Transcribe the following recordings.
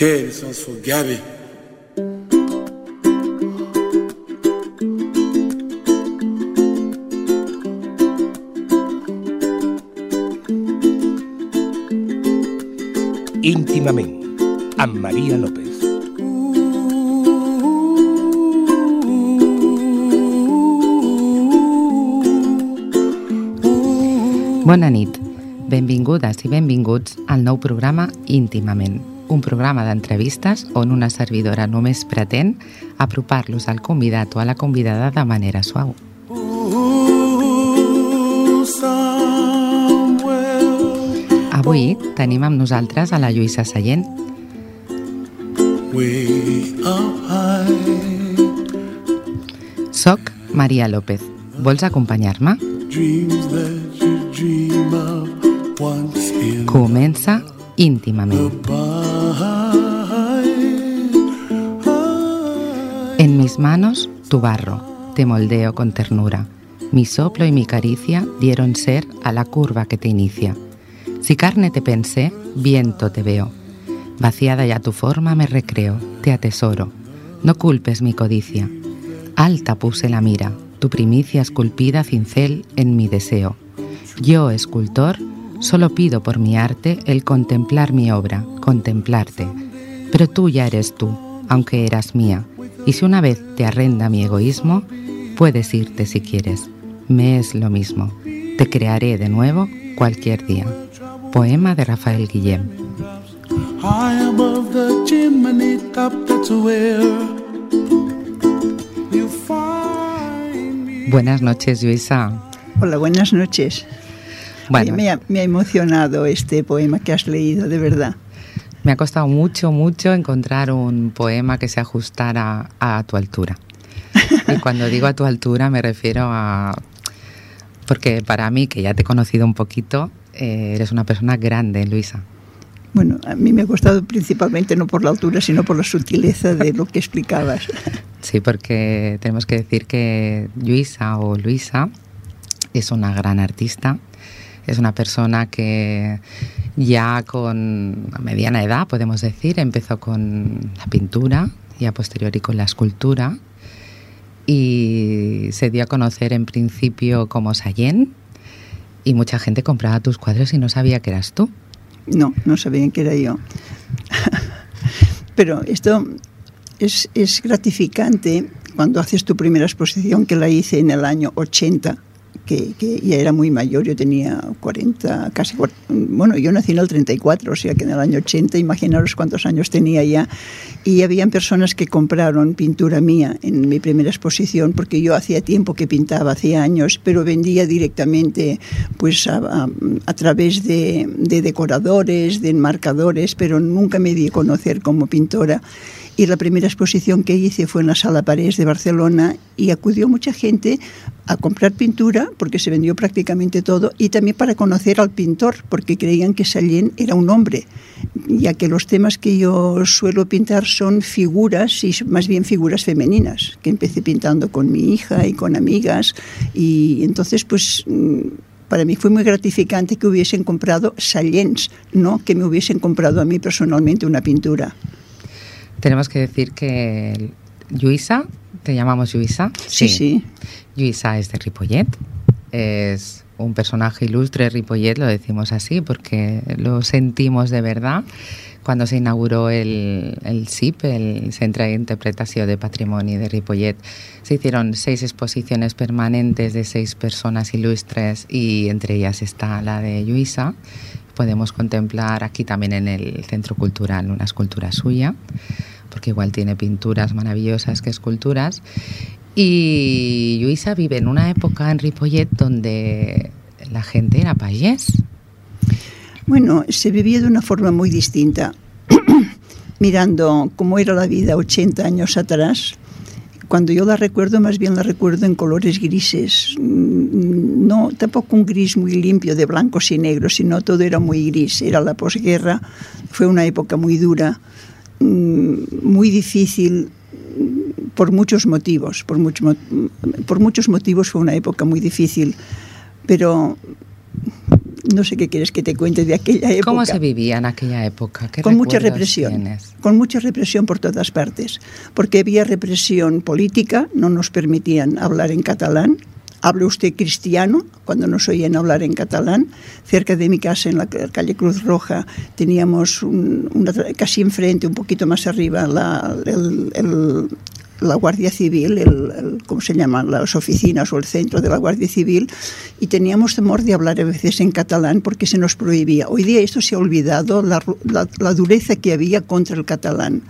This one's for Gabby. íntimament amb Maria López. Bona nit. Benvingudes i benvinguts al nou programa Íntimament, un programa d'entrevistes on una servidora només pretén apropar-los al convidat o a la convidada de manera suau. Avui tenim amb nosaltres a la Lluïsa high, Soc Maria López. Vols acompanyar-me? Comença Íntimament. Manos tu barro, te moldeo con ternura. Mi soplo y mi caricia dieron ser a la curva que te inicia. Si carne te pensé, viento te veo. Vaciada ya tu forma me recreo, te atesoro. No culpes mi codicia. Alta puse la mira, tu primicia esculpida cincel en mi deseo. Yo, escultor, solo pido por mi arte el contemplar mi obra, contemplarte. Pero tú ya eres tú, aunque eras mía. Y si una vez te arrenda mi egoísmo, puedes irte si quieres. Me es lo mismo. Te crearé de nuevo cualquier día. Poema de Rafael Guillem. high above the chimney top. That's where you find me. Buenas noches, Luisa. Hola, buenas noches. Bueno, Oye, me, ha, me ha emocionado este poema que has leído, de verdad. Me ha costado mucho, mucho encontrar un poema que se ajustara a tu altura. Y cuando digo a tu altura me refiero a... Porque para mí, que ya te he conocido un poquito, eh, eres una persona grande, Luisa. Bueno, a mí me ha costado principalmente no por la altura, sino por la sutileza de lo que explicabas. Sí, porque tenemos que decir que Luisa o Luisa es una gran artista, es una persona que ya con mediana edad, podemos decir, empezó con la pintura y a posteriori con la escultura y se dio a conocer en principio como Sayen y mucha gente compraba tus cuadros y no sabía que eras tú. No, no sabían que era yo. Pero esto es, es gratificante cuando haces tu primera exposición, que la hice en el año 80, que, que ya era muy mayor, yo tenía 40, casi, bueno, yo nací en el 34, o sea que en el año 80, imaginaros cuántos años tenía ya, y habían personas que compraron pintura mía en mi primera exposición, porque yo hacía tiempo que pintaba, hacía años, pero vendía directamente pues a, a- a través de, de decoradores, de enmarcadores, pero nunca me di a conocer como pintora. Y la primera exposición que hice fue en la Sala Parés de Barcelona y acudió mucha gente a comprar pintura porque se vendió prácticamente todo y también para conocer al pintor porque creían que Sallén era un hombre, ya que los temas que yo suelo pintar son figuras y más bien figuras femeninas, que empecé pintando con mi hija y con amigas y entonces pues mm, para mí fue muy gratificante que hubiesen comprado Sallens, no que me hubiesen comprado a mí personalmente una pintura. Tenemos que decir que Luisa, te llamamos Luisa. Sí, sí. Luisa es de Ripollet, es un personaje ilustre Ripollet, lo decimos así porque lo sentimos de verdad. Cuando se inauguró el, el CIP, el Centro de Interpretación de Patrimonio de Ripollet, se hicieron seis exposiciones permanentes de seis personas ilustres y entre ellas está la de Luisa. Podemos contemplar aquí también en el Centro Cultural una escultura suya, porque igual tiene pinturas maravillosas que esculturas. Y Luisa vive en una época en Ripollet donde la gente era payés. Bueno, se vivía de una forma muy distinta. Mirando cómo era la vida 80 años atrás, cuando yo la recuerdo, más bien la recuerdo en colores grises. Mm, No, tampoco un gris muy limpio de blancos y negros, sino todo era muy gris. Era la posguerra, fue una época muy dura, mm, muy difícil mm, por muchos motivos. Por, por muchos motivos fue una época muy difícil, pero no sé qué quieres que te cuente de aquella época. ¿Cómo se vivía en aquella época? con mucha represión, con mucha represión por todas partes, porque había represión política, no nos permitían hablar en catalán, hable usted cristiano, cuando nos oían hablar en catalán. Cerca de mi casa, en la calle Cruz Roja, teníamos una, casi enfrente, un poquito más arriba, la, el, la Guardia Civil, el, ¿cómo se llaman? Las oficinas o el centro de la Guardia Civil, y teníamos temor de hablar a veces en catalán porque se nos prohibía. Hoy día esto se ha olvidado, la, la dureza que había contra el catalán.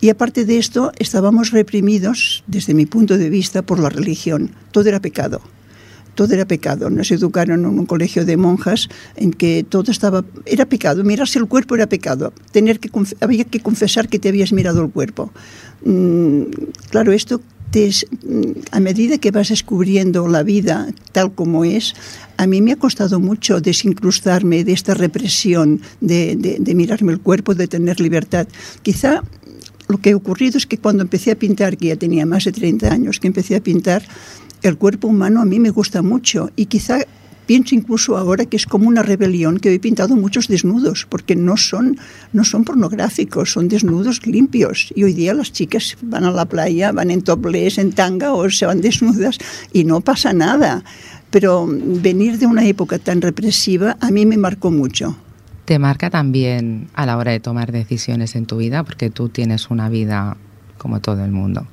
Y aparte de esto, estábamos reprimidos, desde mi punto de vista, por la religión. Todo era pecado todo era pecado. Nos educaron en un colegio de monjas en que todo estaba era pecado. Mirarse el cuerpo era pecado. Tener que había que confesar que te habías mirado el cuerpo. Mm, claro, esto te a medida que vas descubriendo la vida tal como es, a mí me ha costado mucho desincrustarme de esta represión de, de mirarme el cuerpo, de tener libertad. Quizá lo que ha ocurrido es que cuando empecé a pintar, que ya tenía más de 30 años, que empecé a pintar, el cuerpo humano a mí me gusta mucho y quizá pienso incluso ahora que es como una rebelión que he pintado muchos desnudos porque no son no son pornográficos son desnudos limpios. Y hoy día las chicas van a la playa van en topless en tanga o se van desnudas y no pasa nada. Pero venir de una época tan represiva a mí me marcó mucho. Te marca también a la hora de tomar decisiones en tu vida, porque tú tienes una vida como todo el mundo,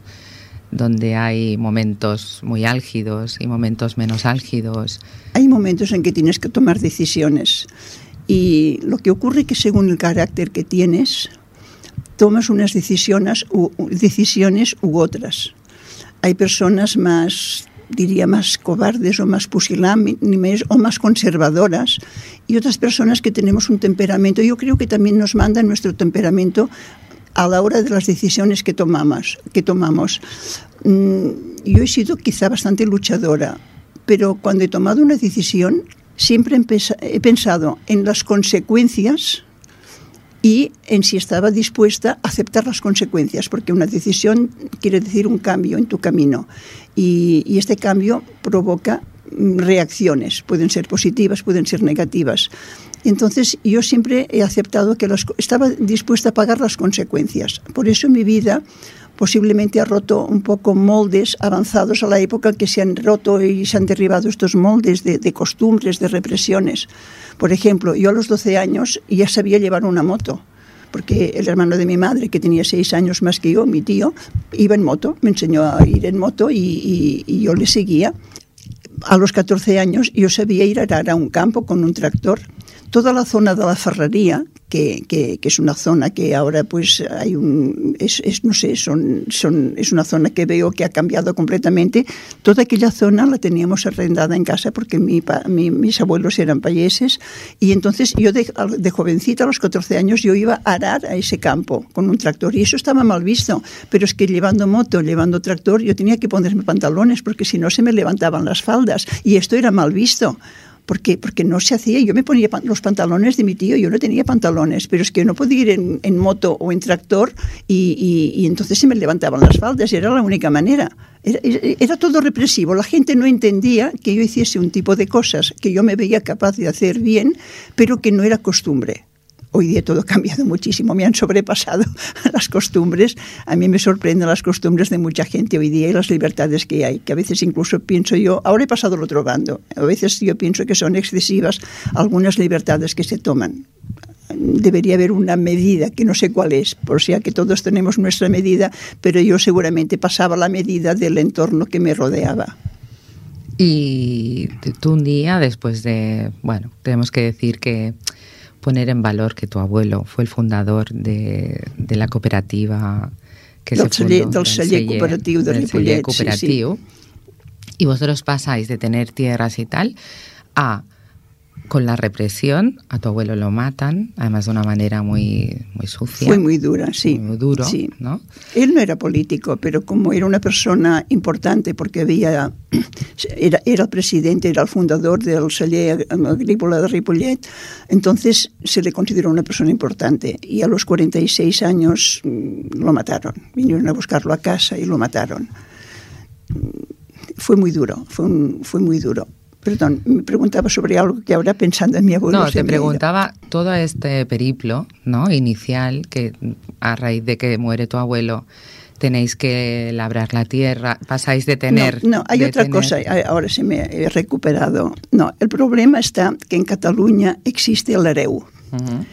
donde hay momentos muy álgidos y momentos menos álgidos. Hay momentos en que tienes que tomar decisiones y lo que ocurre es que según el carácter que tienes, tomas unas decisiones u, otras. Hay personas más diría más cobardes o más pusilánimes o más conservadoras y otras personas que tenemos un temperamento. Yo creo que también nos manda nuestro temperamento a la hora de las decisiones que tomamos. Que tomamos. Mm, yo he sido quizá bastante luchadora, pero cuando he tomado una decisión siempre he pensado en las consecuencias y en si estaba dispuesta a aceptar las consecuencias, porque una decisión quiere decir un cambio en tu camino y, y este cambio provoca mm, reacciones, pueden ser positivas, pueden ser negativas. Entonces yo siempre he aceptado que las, estaba dispuesta a pagar las consecuencias. Por eso mi vida posiblemente ha roto un poco moldes avanzados a la época que se han roto y se han derribado estos moldes de, de costumbres, de represiones. Por ejemplo, yo a los 12 años ya sabía llevar una moto porque el hermano de mi madre, que tenía seis años más que yo, mi tío, iba en moto, me enseñó a ir en moto y, y, y yo le seguía. A los 14 años yo sabía ir a arar a un campo con un tractor. Toda la zona de la ferrería que, que, que, es una zona que ahora pues hay un, es, es, no sé, son, son, es una zona que veo que ha cambiado completamente. Toda aquella zona la teníamos arrendada en casa porque mi, mi, mis abuelos eran payeses. Y entonces yo de, de, jovencita a los 14 años yo iba a arar a ese campo con un tractor. Y eso estaba mal visto, pero es que llevando moto, llevando tractor, yo tenía que ponerme pantalones porque si no se me levantaban las faldas. Y esto era mal visto porque, porque no se hacía. Yo me ponía los pantalones de mi tío, yo no tenía pantalones, pero es que no podía ir en, moto o en tractor y, entonces se me levantaban las faldas era la única manera. Era, era, todo represivo. La gente no entendía que yo hiciese un tipo de cosas que yo me veía capaz de hacer bien, pero que no era costumbre. Hoy día todo ha cambiado muchísimo, me han sobrepasado las costumbres. A mí me sorprenden las costumbres de mucha gente hoy día y las libertades que hay, que a veces incluso pienso yo, ahora he pasado al otro bando, a veces yo pienso que son excesivas algunas libertades que se toman. Debería haber una medida, que no sé cuál es, por sea que todos tenemos nuestra medida, pero yo seguramente pasaba la medida del entorno que me rodeaba. Y tú un día, después de, bueno, tenemos que decir que poner en valor que tu abuelo fue el fundador de, de la cooperativa que del se fundó, del celler cooperatiu de Ripollet, cooperatiu, sí, sí. y vosotros pasáis de tener tierras y tal a con la represión, a tu abuelo lo matan, además de una manera muy, muy sucia. Fue muy dura, sí. Muy duro, sí. ¿no? Él no era político, pero como era una persona importante, porque había, era, era el presidente, era el fundador del celler agrícola de Ripollet, entonces se le consideró una persona importante. Y a los 46 años mm, lo mataron. Vinieron a buscarlo a casa y lo mataron. Fue muy duro, fue, un, fue muy duro Perdón, me preguntaba sobre algo que ahora pensando en mi abuelo. No, te preguntaba todo este periplo, ¿no? Inicial, que a raíz de que muere tu abuelo tenéis que labrar la tierra, pasáis de tener... No, no, hay otra tener- cosa, eh, ahora se me he recuperado. No, el problema está que en Cataluña existe el hereu. Ujú.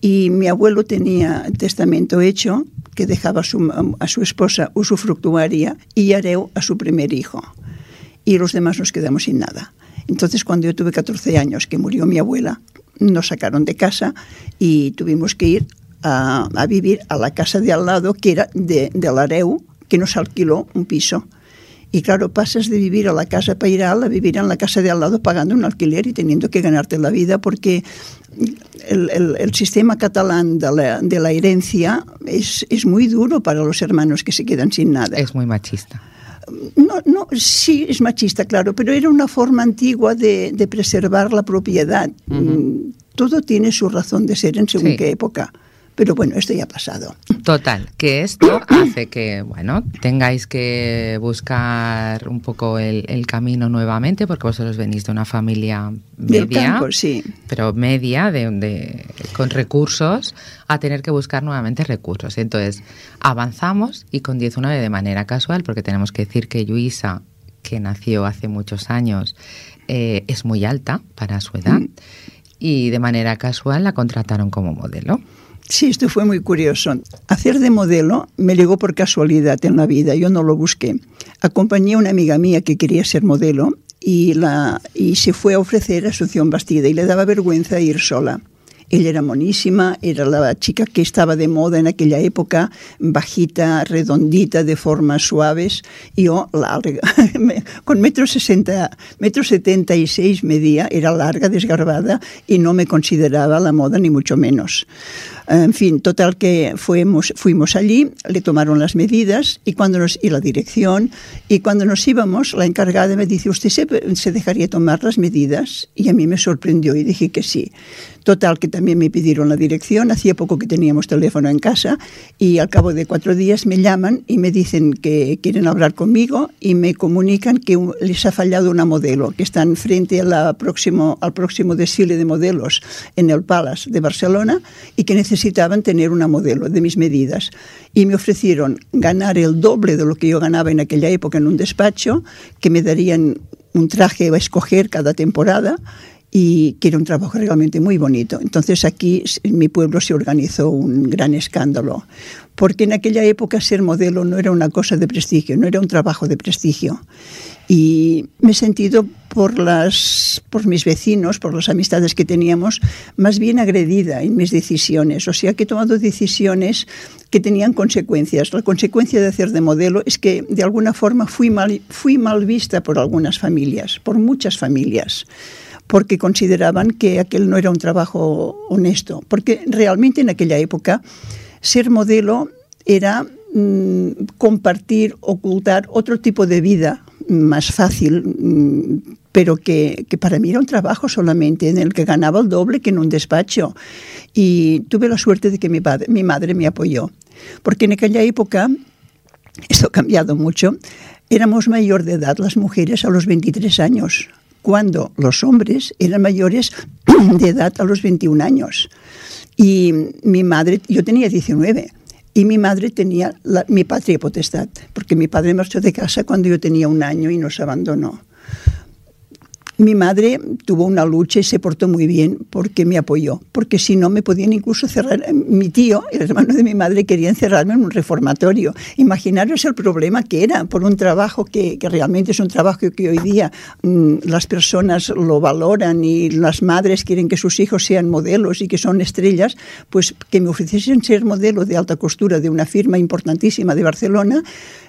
Y mi abuelo tenía testamento hecho que dejaba a su, a su esposa usufructuaria y hereu a su primer hijo. Y los demás nos quedamos sin nada. Entonces, cuando yo tuve 14 años, que murió mi abuela, nos sacaron de casa y tuvimos que ir a, vivir a la casa de al lado, que era de, del hereu, que nos alquiló un piso. Y claro, pasas de vivir a la casa pairal a vivir en la casa de al lado pagando un alquiler y teniendo que ganarte la vida porque el sistema catalán de la, de la herencia es, es muy duro para los hermanos que se quedan sin nada. Es muy machista. No, no, sí, es machista, claro, pero era una forma antigua de, de preservar la propiedad. Mm, Todo tiene su razón de ser en según Sí. qué época. Pero bueno, esto ya ha pasado. Total, que esto hace que, bueno, tengáis que buscar un poco el, el camino nuevamente, porque vosotros venís de una familia media, campo, sí. pero media, de, de- con recursos, a tener que buscar nuevamente recursos. Entonces, avanzamos y con 19 de manera casual, porque tenemos que decir que Luisa, que nació hace muchos años, eh, es muy alta para su edad, y de manera casual la contrataron como modelo. Sí, esto fue muy curioso. Hacer de modelo me llegó por casualidad en la vida, yo no lo busqué. Acompañé a una amiga mía que quería ser modelo y, la, y se fue a ofrecer a Asunción Bastida y le daba vergüenza ir sola. Ella era monísima, era la chica que estaba de moda en aquella época, bajita, redondita, de formas suaves, y yo larga, con metro sesenta, metro setenta y seis medía, era larga, desgarbada, y no me consideraba la moda ni mucho menos. En fin, total que fuimos, fuimos allí, le tomaron las medidas y, cuando nos, y la dirección, y cuando nos íbamos, la encargada me dice, ¿usted se, se dejaría tomar las medidas? Y a mí me sorprendió y dije que sí. Total, que también me pidieron la dirección. Hacía poco que teníamos teléfono en casa y al cabo de cuatro días me llaman y me dicen que quieren hablar conmigo y me comunican que les ha fallado una modelo, que están frente a la próximo, al próximo desfile de modelos en el Palace de Barcelona y que necesitaban tener una modelo de mis medidas. Y me ofrecieron ganar el doble de lo que yo ganaba en aquella época en un despacho, que me darían un traje a escoger cada temporada y que era un trabajo realmente muy bonito. Entonces aquí en mi pueblo se organizó un gran escándalo, porque en aquella época ser modelo no era una cosa de prestigio, no era un trabajo de prestigio. Y me he sentido por, las, por mis vecinos, por las amistades que teníamos, más bien agredida en mis decisiones. O sea que he tomado decisiones que tenían consecuencias. La consecuencia de hacer de modelo es que de alguna forma fui mal, fui mal vista por algunas familias, por muchas familias porque consideraban que aquel no era un trabajo honesto. Porque realmente en aquella época ser modelo era mm, compartir, ocultar otro tipo de vida más fácil, mm, pero que, que para mí era un trabajo solamente en el que ganaba el doble que en un despacho. Y tuve la suerte de que mi, padre, mi madre me apoyó. Porque en aquella época, esto ha cambiado mucho, éramos mayor de edad las mujeres a los 23 años cuando los hombres eran mayores de edad a los 21 años. Y mi madre, yo tenía 19, y mi madre tenía la, mi patria potestad, porque mi padre marchó de casa cuando yo tenía un año y nos abandonó. Mi madre tuvo una lucha y se portó muy bien porque me apoyó, porque si no me podían incluso cerrar. Mi tío, el hermano de mi madre, quería encerrarme en un reformatorio. Imaginaros el problema que era por un trabajo que, que realmente es un trabajo que hoy día mmm, las personas lo valoran y las madres quieren que sus hijos sean modelos y que son estrellas, pues que me ofreciesen ser modelo de alta costura de una firma importantísima de Barcelona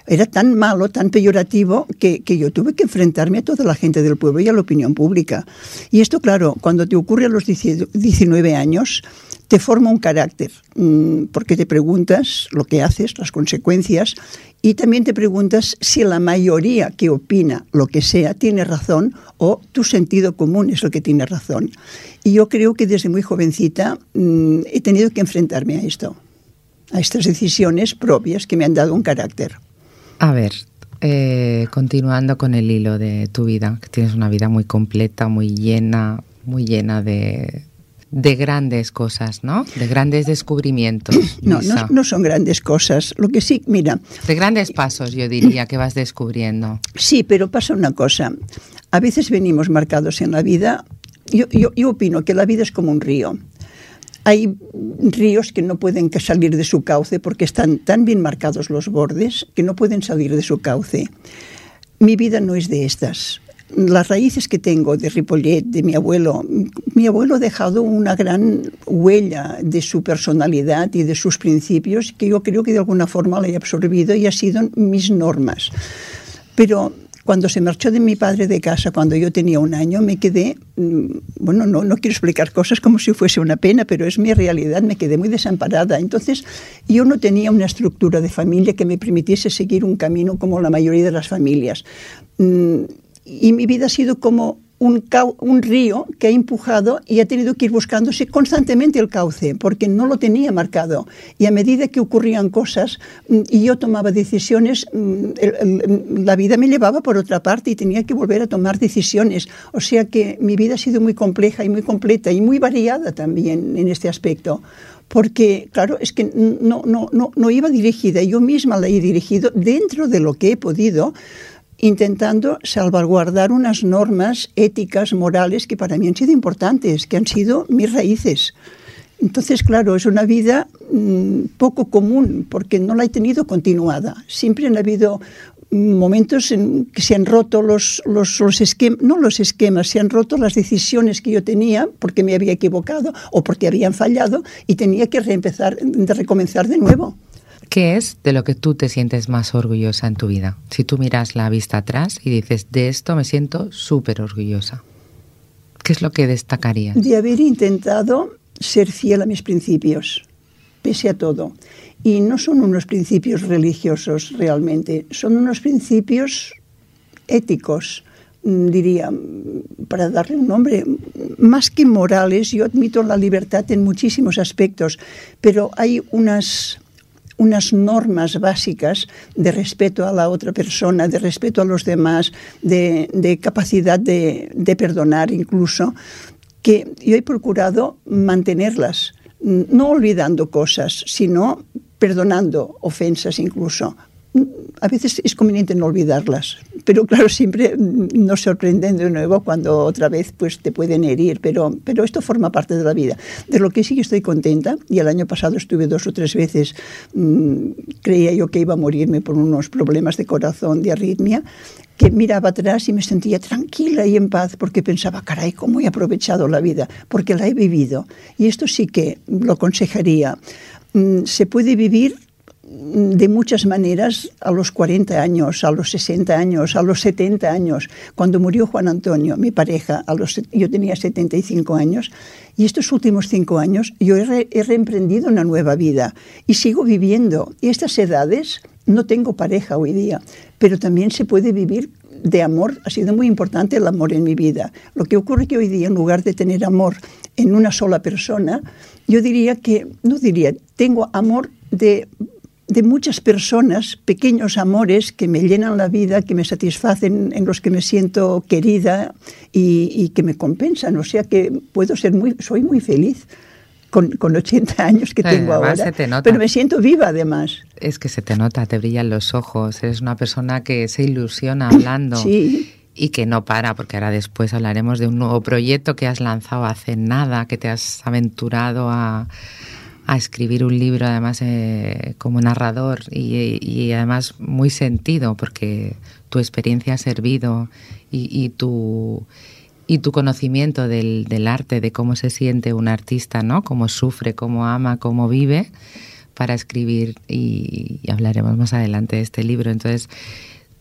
era tan malo, tan peyorativo, que, que yo tuve que enfrentarme a toda la gente del pueblo y a la opinión pública. Y esto, claro, cuando te ocurre a los 19 años, te forma un carácter, mmm, porque te preguntas lo que haces, las consecuencias, y también te preguntas si la mayoría que opina lo que sea tiene razón o tu sentido común es el que tiene razón. Y yo creo que desde muy jovencita mmm, he tenido que enfrentarme a esto, a estas decisiones propias que me han dado un carácter. A ver, eh, continuando con el hilo de tu vida, que tienes una vida muy completa, muy llena, muy llena de, de grandes cosas, ¿no? De grandes descubrimientos. No, no, no, son grandes cosas. Lo que sí, mira. De grandes pasos, yo diría, que vas descubriendo. Sí, pero pasa una cosa. A veces venimos marcados en la vida. Yo, yo, yo opino que la vida es como un río. Hay ríos que no pueden salir de su cauce porque están tan bien marcados los bordes que no pueden salir de su cauce. Mi vida no es de estas las raíces que tengo de Ripollet, de mi abuelo, mi abuelo ha dejado una gran huella de su personalidad y de sus principios que yo creo que de alguna forma la he absorbido y ha sido mis normas. Pero cuando se marchó de mi padre de casa, cuando yo tenía un año, me quedé, mm, bueno, no, no quiero explicar cosas como si fuese una pena, pero es mi realidad, me quedé muy desamparada. Entonces, yo no tenía una estructura de familia que me permitiese seguir un camino como la mayoría de las familias mm, y mi vida ha sido como un, un, río que ha empujado y ha tenido que ir buscándose constantemente el cauce, porque no lo tenía marcado. Y a medida que ocurrían cosas mm, y yo tomaba decisiones, mm, el, la vida me llevaba por otra parte y tenía que volver a tomar decisiones. O sea que mi vida ha sido muy compleja y muy completa y muy variada también en este aspecto porque, claro, es que no, no, no, no iba dirigida, yo misma la he dirigido dentro de lo que he podido, intentando salvaguardar unas normas éticas, morales, que para mí han sido importantes, que han sido mis raíces. Entonces, claro, es una vida mmm, poco común porque no la he tenido continuada. Siempre han habido momentos en que se han roto los, los, los no los esquemas, se han roto las decisiones que yo tenía porque me había equivocado o porque habían fallado y tenía que reempezar, de recomenzar de nuevo. ¿Qué es de lo que tú te sientes más orgullosa en tu vida? Si tú miras la vista atrás y dices, de esto me siento súper orgullosa. ¿Qué es lo que destacarías? De haber intentado ser fiel a mis principios, pese a todo. Y no son unos principios religiosos realmente, son unos principios éticos, diría, para darle un nombre, más que morales, yo admito la libertad en muchísimos aspectos, pero hay unas unas normas básicas de respeto a la otra persona, de respeto a los demás, de, de capacidad de, de perdonar incluso, que yo he procurado mantenerlas, no olvidando cosas, sino perdonando ofensas incluso, a veces es conveniente no olvidarlas, pero claro, siempre nos sorprenden de nuevo cuando otra vez pues, te pueden herir, pero, pero esto forma parte de la vida. De lo que sí que estoy contenta, y el año pasado estuve dos o tres veces, mmm, creía yo que iba a morirme por unos problemas de corazón, de arritmia, que miraba atrás y me sentía tranquila y en paz porque pensaba, caray, cómo he aprovechado la vida, porque la he vivido. Y esto sí que lo aconsejaría. Mm, se puede vivir de muchas maneras a los 40 años, a los 60 años, a los 70 años. Cuando murió Juan Antonio, mi pareja, a los, yo tenía 75 años y estos últimos cinco años yo he, re, he reemprendido una nueva vida y sigo viviendo. Y estas edades no tengo pareja hoy día, pero también se puede vivir de amor. Ha sido muy importante el amor en mi vida. Lo que ocurre que hoy día, en lugar de tener amor en una sola persona, yo diría que, no diría, tengo amor de de muchas personas, pequeños amores que me llenan la vida, que me satisfacen, en los que me siento querida y, y que me compensan. O sea que puedo ser muy, soy muy feliz. Con, con 80 años que tengo ahora. Se te nota. Pero me siento viva además. Es que se te nota, te brillan los ojos, eres una persona que se ilusiona hablando. Sí. Y que no para, porque ahora después hablaremos de un nuevo proyecto que has lanzado hace nada, que te has aventurado a, a escribir un libro además eh, como narrador y, además muy sentido porque tu experiencia ha servido y, tu y tu conocimiento del, del, arte, de cómo se siente un artista, ¿no? Cómo sufre, cómo ama, cómo vive para escribir y, y hablaremos más adelante de este libro. Entonces,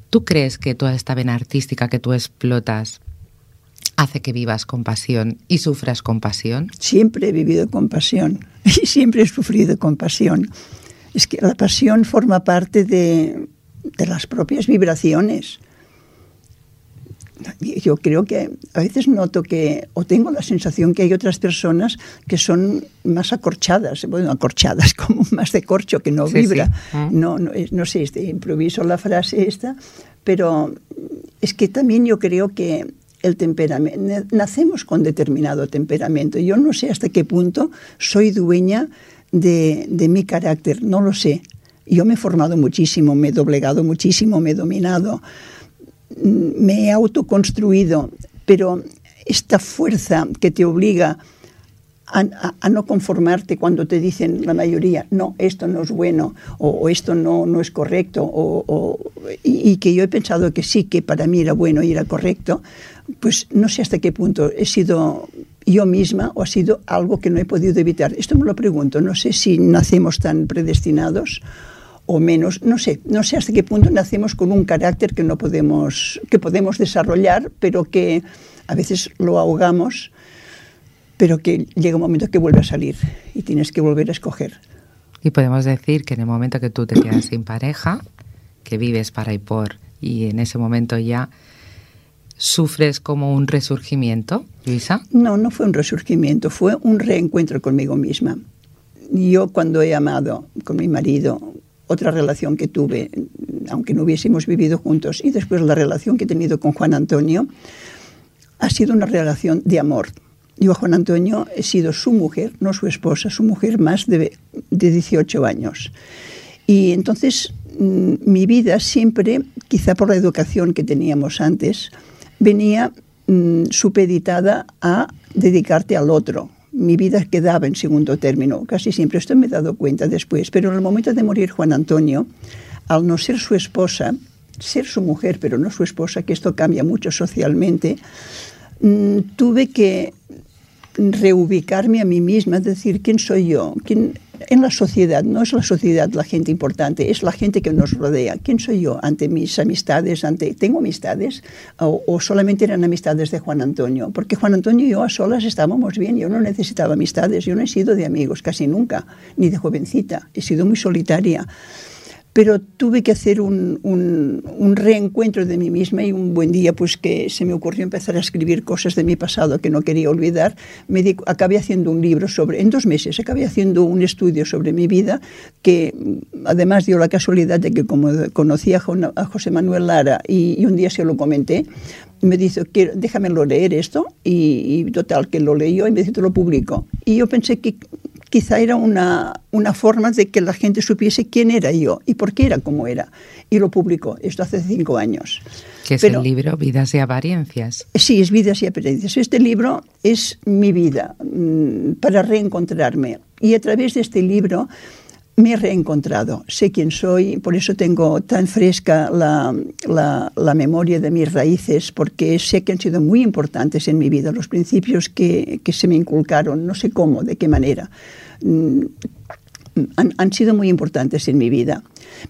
¿tú crees que toda esta vena artística que tú explotas hace que vivas con pasión y sufras con pasión? Siempre he vivido con pasión y siempre he sufrido con pasión. Es que la pasión forma parte de, de las propias vibraciones. Yo creo que a veces noto que, o tengo la sensación que hay otras personas que son más acorchadas, bueno, acorchadas, como más de corcho, que no Sí, vibra. sí. Ah. No, no, no sé, este, improviso la frase esta, pero es que también yo creo que el temperamento, nacemos con determinado temperamento. Yo no sé hasta qué punto soy dueña de, de mi carácter, no lo sé. Yo me he formado muchísimo, me he doblegado muchísimo, me he dominado, me he autoconstruido, pero esta fuerza que te obliga a, no conformarte cuando te dicen la mayoría, no, esto no es bueno o, esto no, no es correcto, o, y, que yo he pensado que sí, que para mí era bueno y era correcto, pues no sé hasta qué punto he sido yo misma o ha sido algo que no he podido evitar. Esto me lo pregunto, no sé si nacemos tan predestinados o menos, no sé, no sé hasta qué punto nacemos con un carácter que no podemos, que podemos desarrollar, pero que a veces lo ahogamos pero que llega un momento que vuelve a salir y tienes que volver a escoger. Y podemos decir que en el momento que tú te quedas sin pareja, que vives para y por, y en ese momento ya sufres como un resurgimiento, Luisa? No, no fue un resurgimiento, fue un reencuentro conmigo misma. Yo cuando he amado con mi marido, otra relación que tuve, aunque no hubiésemos vivido juntos, y después la relación que he tenido con Juan Antonio, ha sido una relación de amor, yo a Juan Antonio he sido su mujer, no su esposa, su mujer más de, de 18 años. Y entonces mm, mi vida siempre, quizá por la educación que teníamos antes, venía mm, supeditada a dedicarte al otro. Mi vida quedaba en segundo término, casi siempre. Esto me he dado cuenta después. Pero en el momento de morir Juan Antonio, al no ser su esposa, ser su mujer, pero no su esposa, que esto cambia mucho socialmente, mm, tuve que reubicarme a mí misma, decir, ¿quién soy yo? ¿Quién, en la sociedad, no es la sociedad la gente importante, es la gente que nos rodea. ¿Quién soy yo ante mis amistades? Ante, ¿Tengo amistades? O, o, solamente eran amistades de Juan Antonio? Porque Juan Antonio y yo a solas estábamos bien, yo no necesitaba amistades, yo no he sido de amigos casi nunca, ni de jovencita, he sido muy solitaria pero tuve que hacer un, un, un, reencuentro de mí misma y un buen día pues que se me ocurrió empezar a escribir cosas de mi pasado que no quería olvidar, me di, acabé haciendo un libro sobre, en dos meses acabé haciendo un estudio sobre mi vida que además dio la casualidad de que como conocí a, a José Manuel Lara y, y, un día se lo comenté, me dice, déjamelo leer esto y, y, total, que lo leyó y me dice, te lo publico. Y yo pensé que quizá era una, una forma de que la gente supiese quién era yo y por qué era como era. Y lo publicó, esto hace cinco años. Que es Pero, el libro Vidas y Apariencias. Sí, es Vidas y Apariencias. Este libro es mi vida mmm, para reencontrarme. Y a través de este libro me he reencontrado, sé quién soy, por eso tengo tan fresca la, la, la, memoria de mis raíces, porque sé que han sido muy importantes en mi vida, los principios que, que se me inculcaron, no sé cómo, de qué manera, mm, han, han, sido muy importantes en mi vida.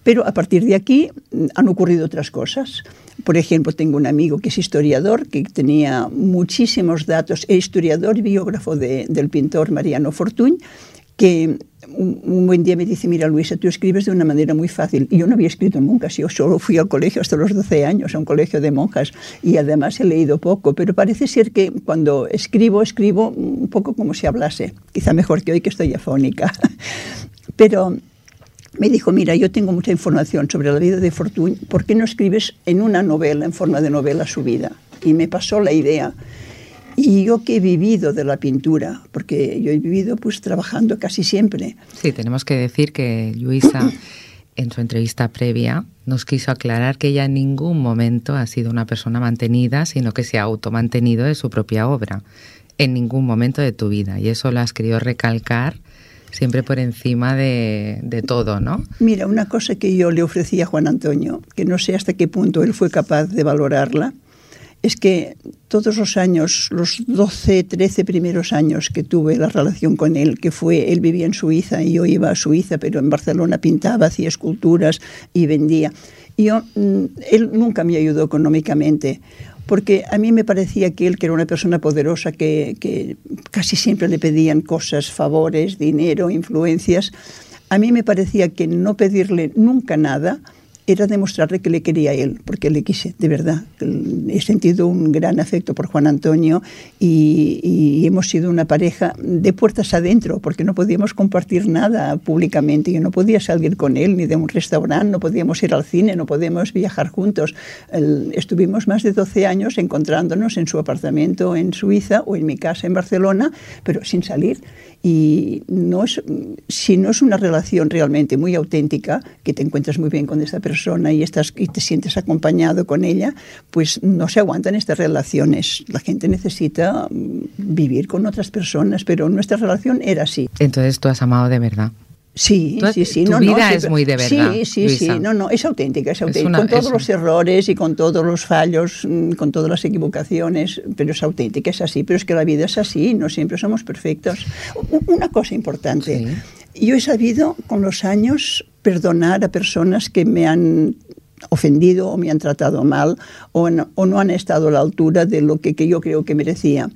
Pero a partir de aquí mm, han ocurrido otras cosas. Por ejemplo, tengo un amigo que es historiador, que tenía muchísimos datos, es historiador y biógrafo de, del pintor Mariano Fortuny, que un, buen día me dice, mira Luisa, tú escribes de una manera muy fácil. Y yo no había escrito nunca, yo solo fui al colegio hasta los 12 años, a un colegio de monjas, y además he leído poco, pero parece ser que cuando escribo, escribo un poco como si hablase, quizá mejor que hoy que estoy afónica. pero me dijo, mira, yo tengo mucha información sobre la vida de Fortuny, ¿por qué no escribes en una novela, en forma de novela, su vida? Y me pasó la idea. Y yo que he vivido de la pintura, porque yo he vivido pues trabajando casi siempre. Sí, tenemos que decir que Luisa en su entrevista previa nos quiso aclarar que ella en ningún momento ha sido una persona mantenida, sino que se ha automantenido de su propia obra, en ningún momento de tu vida. Y eso lo has querido recalcar siempre por encima de, de, todo, ¿no? Mira, una cosa que yo le ofrecí a Juan Antonio, que no sé hasta qué punto él fue capaz de valorarla, es que todos los años, los 12, 13 primeros años que tuve la relación con él, que fue, él vivía en Suiza y yo iba a Suiza, pero en Barcelona pintaba, hacía esculturas y vendía. Yo, mm, él nunca me ayudó económicamente, porque a mí me parecía que él, que era una persona poderosa, que, que casi siempre le pedían cosas, favores, dinero, influencias, a mí me parecía que no pedirle nunca nada, era demostrarle que le quería a él, porque le quise, de verdad. He sentido un gran afecto por Juan Antonio y, hemos sido una pareja de puertas adentro, porque no podíamos compartir nada públicamente. Yo no podía salir con él ni de un restaurante, no podíamos ir al cine, no podíamos viajar juntos. Estuvimos más de 12 años encontrándonos en su apartamento en Suiza o en mi casa en Barcelona, pero sin salir. Y no es, si no es una relación realmente muy auténtica, que te encuentras muy bien con esta persona y, estás, y te sientes acompañado con ella, pues no se aguantan estas relaciones. La gente necesita mm, vivir con otras personas, pero nuestra relación era así. Entonces tú has amado de verdad. Sí, sí, sí. Tu no, vida no, es muy de verdad. Sí, sí, Luisa. sí. No, no, es auténtica, es auténtica. Es una- con todos los errores y con todos los fallos, mm, con todas las equivocaciones, pero es auténtica, es así. Pero es que la vida es así, no siempre somos perfectos. Una cosa importante. Yo he sabido con los años perdonar a personas que me han ofendido o me han tratado mal o no, o no han estado a la altura de lo que, que yo creo que merecía.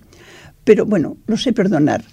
Pero bueno, lo sé perdonar.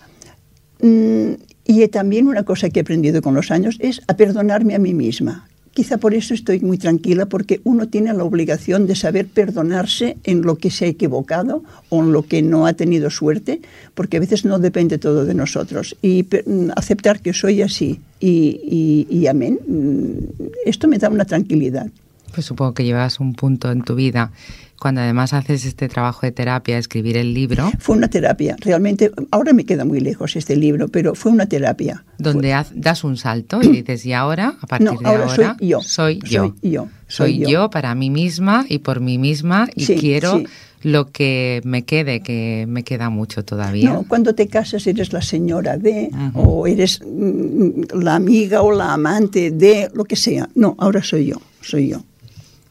Mm, y también una cosa que he aprendido con los años es a perdonarme a mí misma. Quizá por eso estoy muy tranquila, porque uno tiene la obligación de saber perdonarse en lo que se ha equivocado o en lo que no ha tenido suerte, porque a veces no depende todo de nosotros. Y mm, aceptar que soy así y amén, mm, esto me da una tranquilidad. Pues supongo que llevas un punto en tu vida cuando además haces este trabajo de terapia, escribir el libro, Fue una terapia, realmente, ahora me queda muy lejos este libro, pero fue una terapia. donde haz- das un salto y dices, y ahora, a partir No, de ahora ahora, soy yo. soy yo. Soy yo, Soy soy yo. yo. para mí misma y por mí misma y Sí, quiero sí. lo que me quede, que me queda mucho todavía. No, cuando te casas eres la señora de, o eres mm, la amiga o la amante de, lo que sea. No, ahora soy yo, soy yo.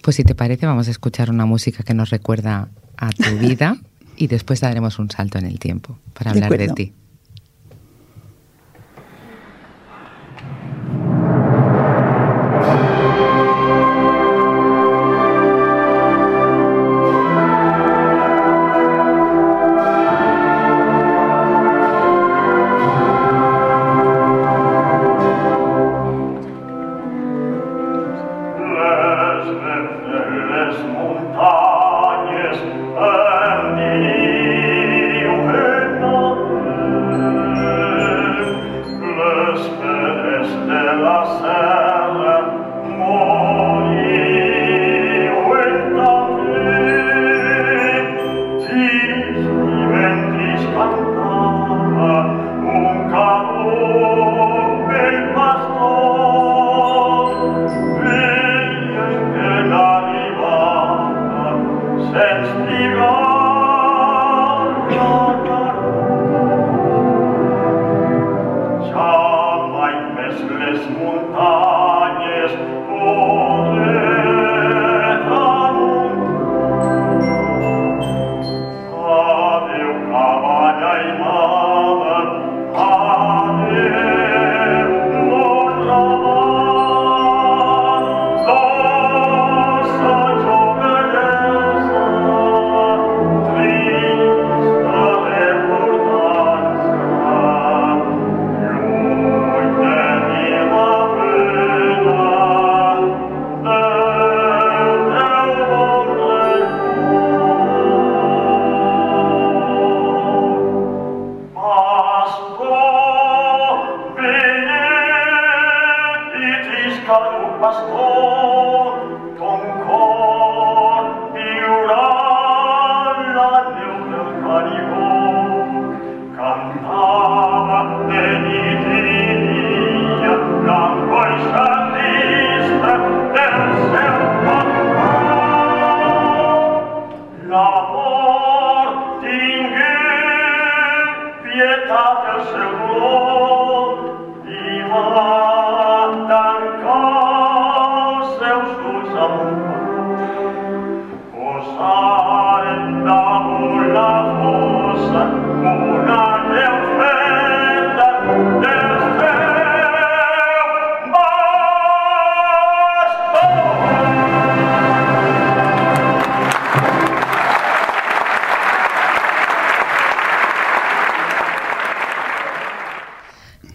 Pues si te parece, vamos a escuchar una música que nos recuerda a tu vida y después daremos un salto en el tiempo para De hablar de acuerdo. ti.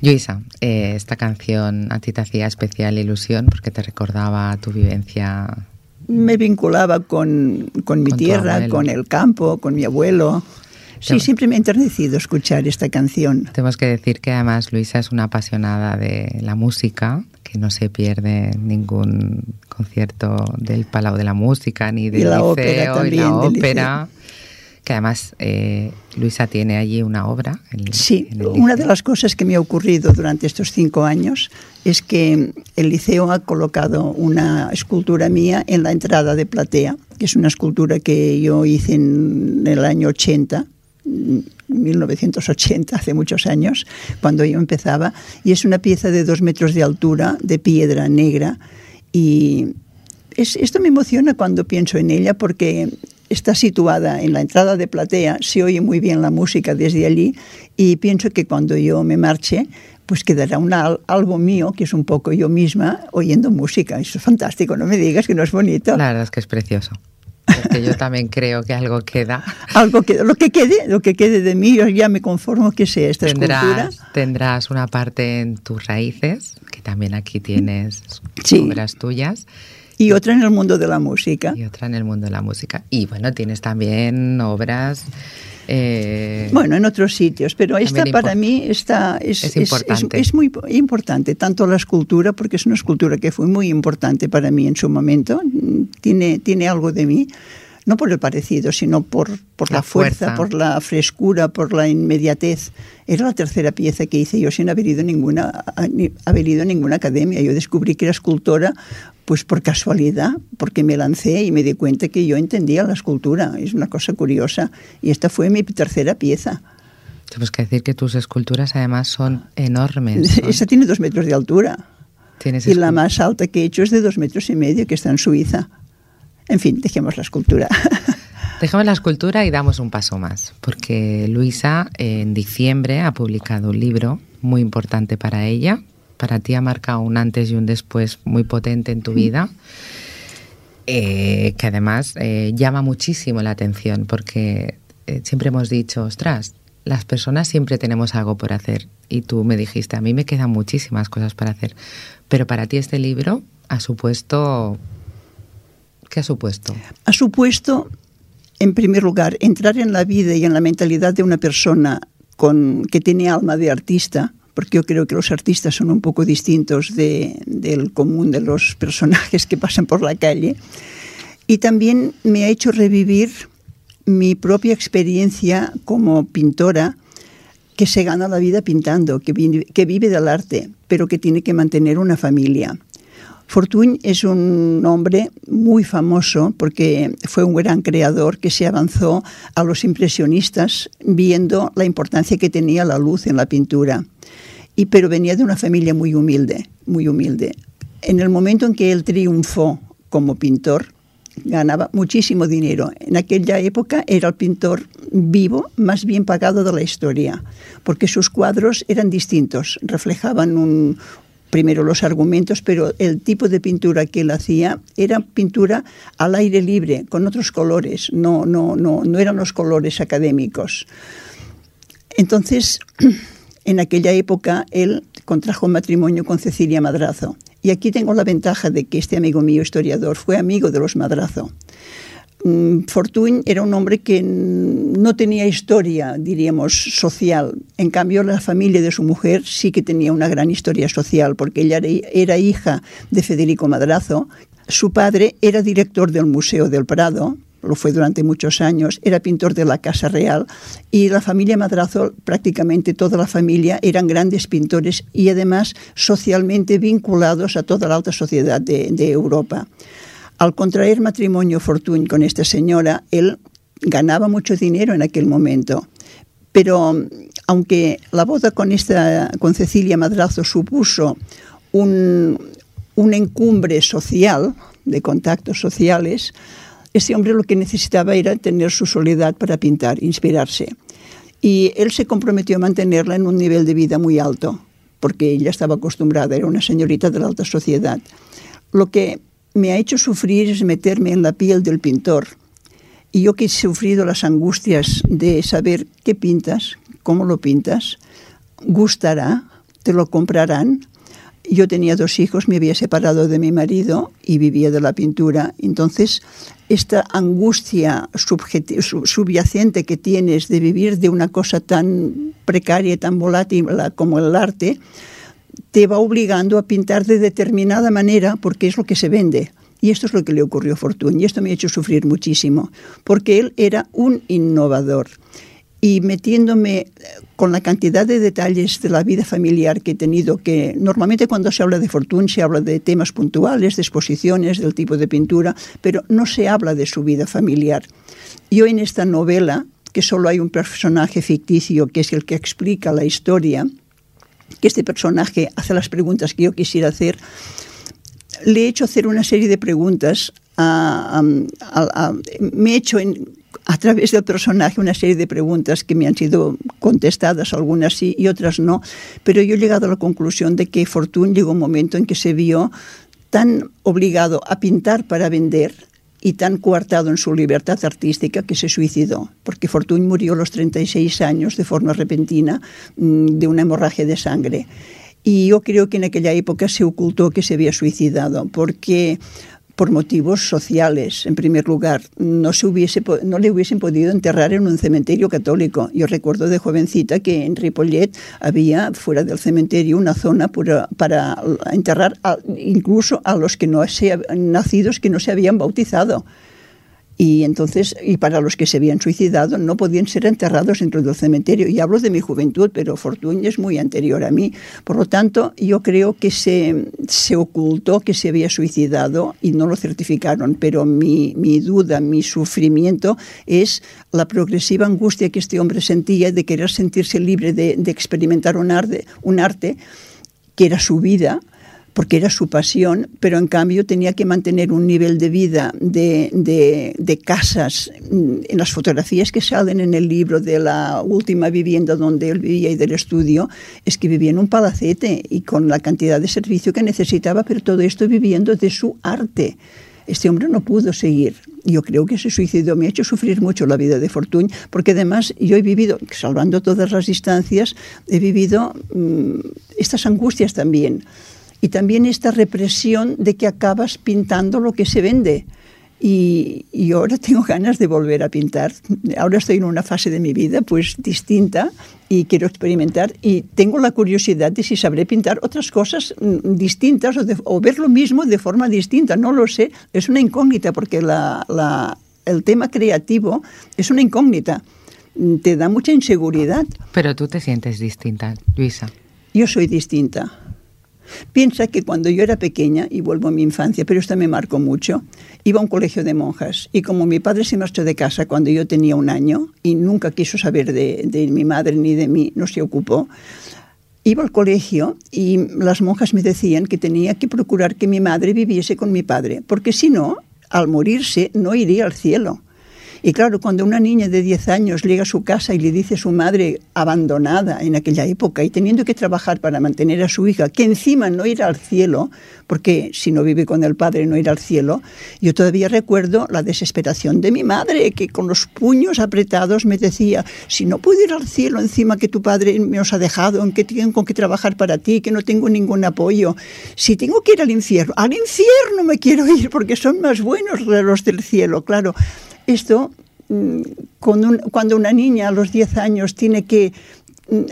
Luisa, eh, esta canción a ti te hacía especial ilusión porque te recordaba tu vivencia. Me vinculaba con, con mi Con tierra, con el campo, con mi abuelo. Sí, siempre me ha enternecido escuchar esta canción. Tenemos que decir que además Luisa es una apasionada de la música, que no se pierde ningún concierto del Palau de la Música ni del la liceo ópera y también, la del ópera. Que además eh, Luisa tiene allí una obra. en- Sí, en una de las cosas que me ha ocurrido durante estos cinco años es que el liceo ha colocado una escultura mía en la entrada de platea, que es una escultura que yo hice en el año 80, mm, 1980, hace muchos años, cuando yo empezaba, y es una pieza de dos metros de altura, de piedra negra, y es- esto me emociona cuando pienso en ella porque está situada en la entrada de platea, se oye muy bien la música desde allí y pienso que cuando yo me marche, pues quedará un algo mío, que es un poco yo misma, oyendo música. Eso es fantástico, no me digas que no es bonito. La verdad es que es precioso. Porque yo también creo que algo queda. Algo que, lo que quede, lo que quede de mí, yo ya me conformo que sea esta escultura. Tendrás, tendrás una parte en tus raíces, que también aquí tienes Sí. obras tuyas, Y otra en el mundo de la música. y otra en el mundo de la música. Y bueno, tienes también obras. eh, Bueno, en otros sitios, pero esta para mí está, es, Es importante. es- es muy importante, tanto la escultura, porque es una escultura que fue muy importante para mí en su momento, tiene, tiene algo de mí, no por el parecido, sino por, por la, La fuerza, fuerza. por la frescura, por la inmediatez. Era la tercera pieza que hice yo sin haber ido a ninguna, a- haber ido a ninguna academia. Yo descubrí que era escultora pues por casualidad, porque me lancé y me di cuenta que yo entendía la escultura. Es una cosa curiosa. Y esta fue mi tercera pieza. Tenemos que decir que tus esculturas además son enormes. son- Esa tiene dos metros de altura. tienes Y la más alta que he hecho es de dos metros y medio, que está en Suiza. En fin, dejemos la escultura. Dejamos la escultura y damos un paso más, porque Luisa en diciembre ha publicado un libro muy importante para ella. Para ti ha marcado un antes y un después muy potente en tu vida, eh, que además eh, llama muchísimo la atención, porque eh, siempre hemos dicho, ostras, las personas siempre tenemos algo por hacer. Y tú me dijiste, a mí me quedan muchísimas cosas para hacer. Pero para ti este libro ha supuesto... ¿Qué ha supuesto? ha supuesto, en primer lugar, entrar en la vida y en la mentalidad de una persona con, que tiene alma de artista, porque yo creo que los artistas son un poco distintos de- del común de los personajes que pasan por la calle. Y también me ha hecho revivir mi propia experiencia como pintora que se gana la vida pintando, que vive, que vive del arte, pero que tiene que mantener una familia. Fortuny es un hombre muy famoso porque fue un gran creador que se avanzó a los impresionistas viendo la importancia que tenía la luz en la pintura. Y pero venía de una familia muy humilde, muy humilde. En el momento en que él triunfó como pintor, ganaba muchísimo dinero. En aquella época era el pintor vivo más bien pagado de la historia, porque sus cuadros eran distintos, reflejaban un, primero los argumentos, pero el tipo de pintura que él hacía era pintura al aire libre, con otros colores, no, no, no, no eran los colores académicos. Entonces, en aquella época, él contrajo matrimonio con Cecilia Madrazo. Y aquí tengo la ventaja de que este amigo mío, historiador, fue amigo de los Madrazo. Mm, Fortuny era un hombre que no tenía historia, diríamos, social. En cambio, la familia de su mujer sí que tenía una gran historia social, porque ella era hija de Federico Madrazo. Su padre era director del Museo del Prado, lo fue durante muchos años, era pintor de la Casa Real y la familia Madrazo, prácticamente toda la familia, eran grandes pintores y además socialmente vinculados a toda la alta sociedad de, Europa. Al contraer matrimonio Fortuny con esta señora, él ganaba mucho dinero en aquel momento. Pero aunque la boda con, esta, con Cecilia Madrazo supuso un, un encumbre social, de contactos sociales, este hombre lo que necesitaba era tener su soledad para pintar, inspirarse. Y él se comprometió a mantenerla en un nivel de vida muy alto, porque ella estaba acostumbrada, era una señorita de la alta sociedad. Lo que me ha hecho sufrir es meterme en la piel del pintor. Y yo que he sufrido las angustias de saber qué pintas, cómo lo pintas, gustará, te lo comprarán, yo tenía dos hijos, me había separado de mi marido y vivía de la pintura. Entonces, esta angustia subyacente que tienes de vivir de una cosa tan precaria y tan volátil como el arte, te va obligando a pintar de determinada manera porque es lo que se vende. Y esto es lo que le ocurrió a Fortuny. Y esto me ha hecho sufrir muchísimo, porque él era un innovador y metiéndome con la cantidad de detalles de la vida familiar que he tenido, que normalmente cuando se habla de Fortune se habla de temas puntuales, de exposiciones, del tipo de pintura, pero no se habla de su vida familiar. Yo en esta novela, que solo hay un personaje ficticio que es el que explica la historia, que este personaje hace las preguntas que yo quisiera hacer, le he hecho hacer una serie de preguntas. me he hecho en, a través del personaje una serie de preguntas que me han sido contestadas, algunas sí y otras no, pero yo he llegado a la conclusión de que Fortune llegó un momento en que se vio tan obligado a pintar para vender y tan coartado en su libertad artística que se suicidó, porque Fortuny murió a los 36 años de forma repentina mm, de una hemorragia de sangre. Y yo creo que en aquella época se ocultó que se había suicidado, porque por motivos sociales, en primer lugar. No, se hubiese, no le hubiesen podido enterrar en un cementerio católico. Yo recuerdo de jovencita que en Ripollet había fuera del cementerio una zona para, enterrar incluso a los que no se, nacidos que no se habían bautizado y entonces y para los que se habían suicidado no podían ser enterrados dentro del cementerio. Y hablo de mi juventud pero Fortuny es muy anterior a mí. Por lo tanto yo creo que se, se ocultó que se había suicidado y no lo certificaron. Pero mi, mi duda mi sufrimiento es la progresiva angustia que este hombre sentía de querer sentirse libre de, de experimentar un arte, un arte que era su vida porque era su pasión, pero en cambio tenía que mantener un nivel de vida de, de, casas. En las fotografías que salen en el libro de la última vivienda donde él vivía y del estudio, es que vivía en un palacete y con la cantidad de servicio que necesitaba, pero todo esto viviendo de su arte. Este hombre no pudo seguir. Yo creo que ese suicidio me ha hecho sufrir mucho la vida de Fortuny, porque además yo he vivido, salvando todas las distancias, he vivido mmm, estas angustias también y también esta represión de que acabas pintando lo que se vende. Y, y, ahora tengo ganas de volver a pintar. Ahora estoy en una fase de mi vida pues distinta y quiero experimentar y tengo la curiosidad de si sabré pintar otras cosas mm, distintas o, de, o ver lo mismo de forma distinta. No lo sé, es una incógnita porque la, la, el tema creativo es una incógnita. Te da mucha inseguridad. Pero tú te sientes distinta, Luisa. Yo soy distinta Piensa que cuando yo era pequeña, y vuelvo a mi infancia, pero esto me marcó mucho, iba a un colegio de monjas y como mi padre se marchó de casa cuando yo tenía un año y nunca quiso saber de, de mi madre ni de mí, no se ocupó, iba al colegio y las monjas me decían que tenía que procurar que mi madre viviese con mi padre, porque si no, al morirse no iría al cielo. Y claro, cuando una niña de 10 años llega a su casa y le dice a su madre abandonada en aquella época y teniendo que trabajar para mantener a su hija, que encima no irá al cielo, porque si no vive con el padre no irá al cielo, yo todavía recuerdo la desesperación de mi madre, que con los puños apretados me decía, si no puedo ir al cielo encima que tu padre me os ha dejado, en que tengo que trabajar para ti, que no tengo ningún apoyo, si tengo que ir al infierno, al infierno me quiero ir porque son más buenos los del cielo, claro. Esto, mm, cuando una niña a los 10 años tiene que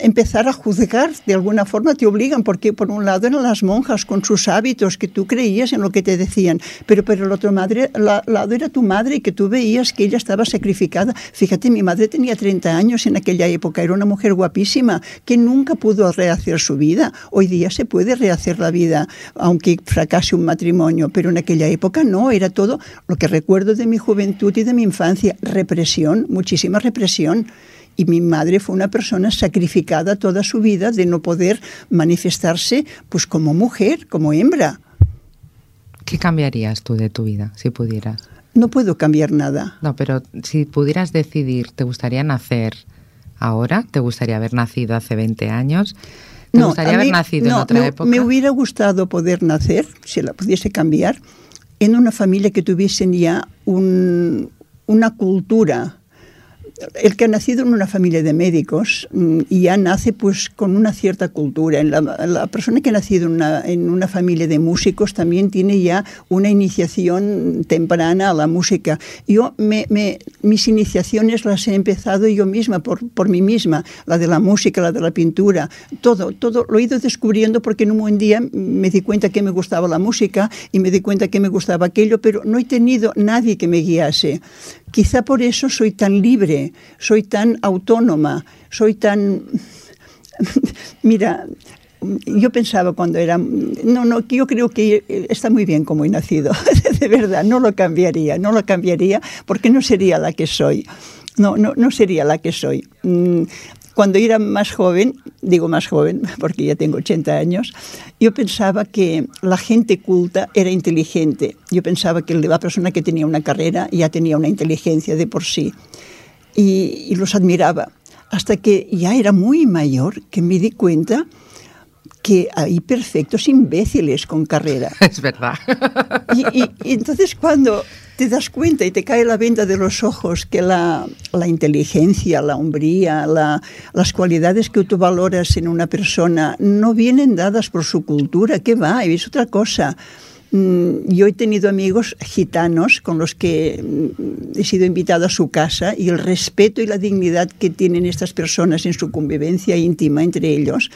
empezar a juzgar, de alguna forma te obligan, porque por un lado eran las monjas con sus hábitos, que tú creías en lo que te decían, pero por el otro madre, la, lado era tu madre y que tú veías que ella estaba sacrificada. Fíjate, mi madre tenía 30 años en aquella época, era una mujer guapísima, que nunca pudo rehacer su vida. Hoy día se puede rehacer la vida, aunque fracase un matrimonio, pero en aquella época no, era todo lo que recuerdo de mi juventud y de mi infancia, represión, muchísima represión. Y mi madre fue una persona sacrificada toda su vida de no poder manifestarse pues como mujer, como hembra. ¿Qué cambiarías tú de tu vida si pudieras? No puedo cambiar nada. No, pero si pudieras decidir, ¿te gustaría nacer ahora? ¿Te gustaría haber nacido hace 20 años? ¿Te no, gustaría haber mí, nacido no, en otra me, época? Me hubiera gustado poder nacer, si la pudiese cambiar, en una familia que tuviesen ya un, una cultura el que ha nacido en una familia de médicos mm, ya nace pues con una cierta cultura. La, persona que ha nacido en una, en una, familia de músicos también tiene ya una iniciación temprana a la música. Yo mis iniciaciones las he empezado yo misma, por, por mí misma, la de la música, la de la pintura, todo, todo lo he ido descubriendo porque en un buen día me di cuenta que me gustaba la música y me di cuenta que me gustaba aquello, pero no he tenido nadie que me guiase. Quizá por eso soy tan libre, soy tan autónoma, soy tan... Mira, yo pensaba cuando era... No, no, yo creo que está muy bien como he nacido, de verdad, no lo cambiaría, no lo cambiaría porque no sería la que soy. No, no, no sería la que soy. Cuando era más joven, digo más joven porque ya tengo 80 años, yo pensaba que la gente culta era inteligente. Yo pensaba que la persona que tenía una carrera ya tenía una inteligencia de por sí. Y, y los admiraba. Hasta que ya era muy mayor que me di cuenta que hay perfectos imbéciles con carrera. Es verdad. Y, y, y, entonces cuando te das cuenta y te cae la venda de los ojos que la, la inteligencia, la hombría, la, las cualidades que tú valoras en una persona no vienen dadas por su cultura, ¿qué va? Es otra cosa. Yo he tenido amigos gitanos con los que he sido invitado a su casa y el respeto y la dignidad que tienen estas personas en su convivencia íntima entre ellos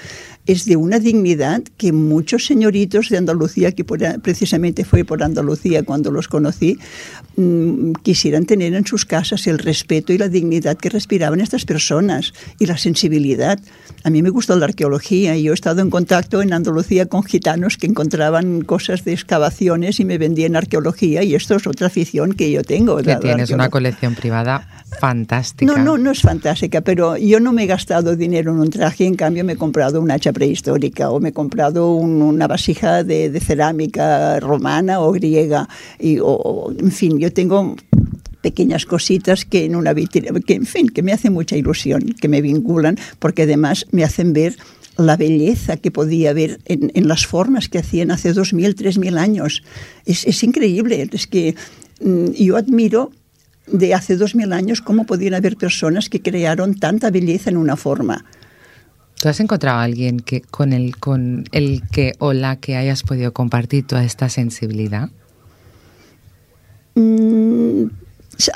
es de una dignidad que muchos señoritos de Andalucía, que por, precisamente fue por Andalucía cuando los conocí, mmm, quisieran tener en sus casas el respeto y la dignidad que respiraban estas personas y la sensibilidad. A mí me gusta la arqueología y yo he estado en contacto en Andalucía con gitanos que encontraban cosas de excavaciones y me vendían arqueología y esto es otra afición que yo tengo. Que tienes una colección privada fantástica. No, no, no es fantástica, pero yo no me he gastado dinero en un traje, en cambio me he comprado un hacha prehistórica o me he comprado un, una vasija de, de, cerámica romana o griega. Y, o, en fin, yo tengo pequeñas cositas que en una vitrina, que en fin, que me hacen mucha ilusión, que me vinculan, porque además me hacen ver la belleza que podía haber en, en las formas que hacían hace dos mil, tres mil años. Es, es increíble, es que mm, yo admiro de hace dos mil años cómo podían haber personas que crearon tanta belleza en una forma. ¿Tú has encontrado a alguien que con el con el que o la que hayas podido compartir toda esta sensibilidad? Mm,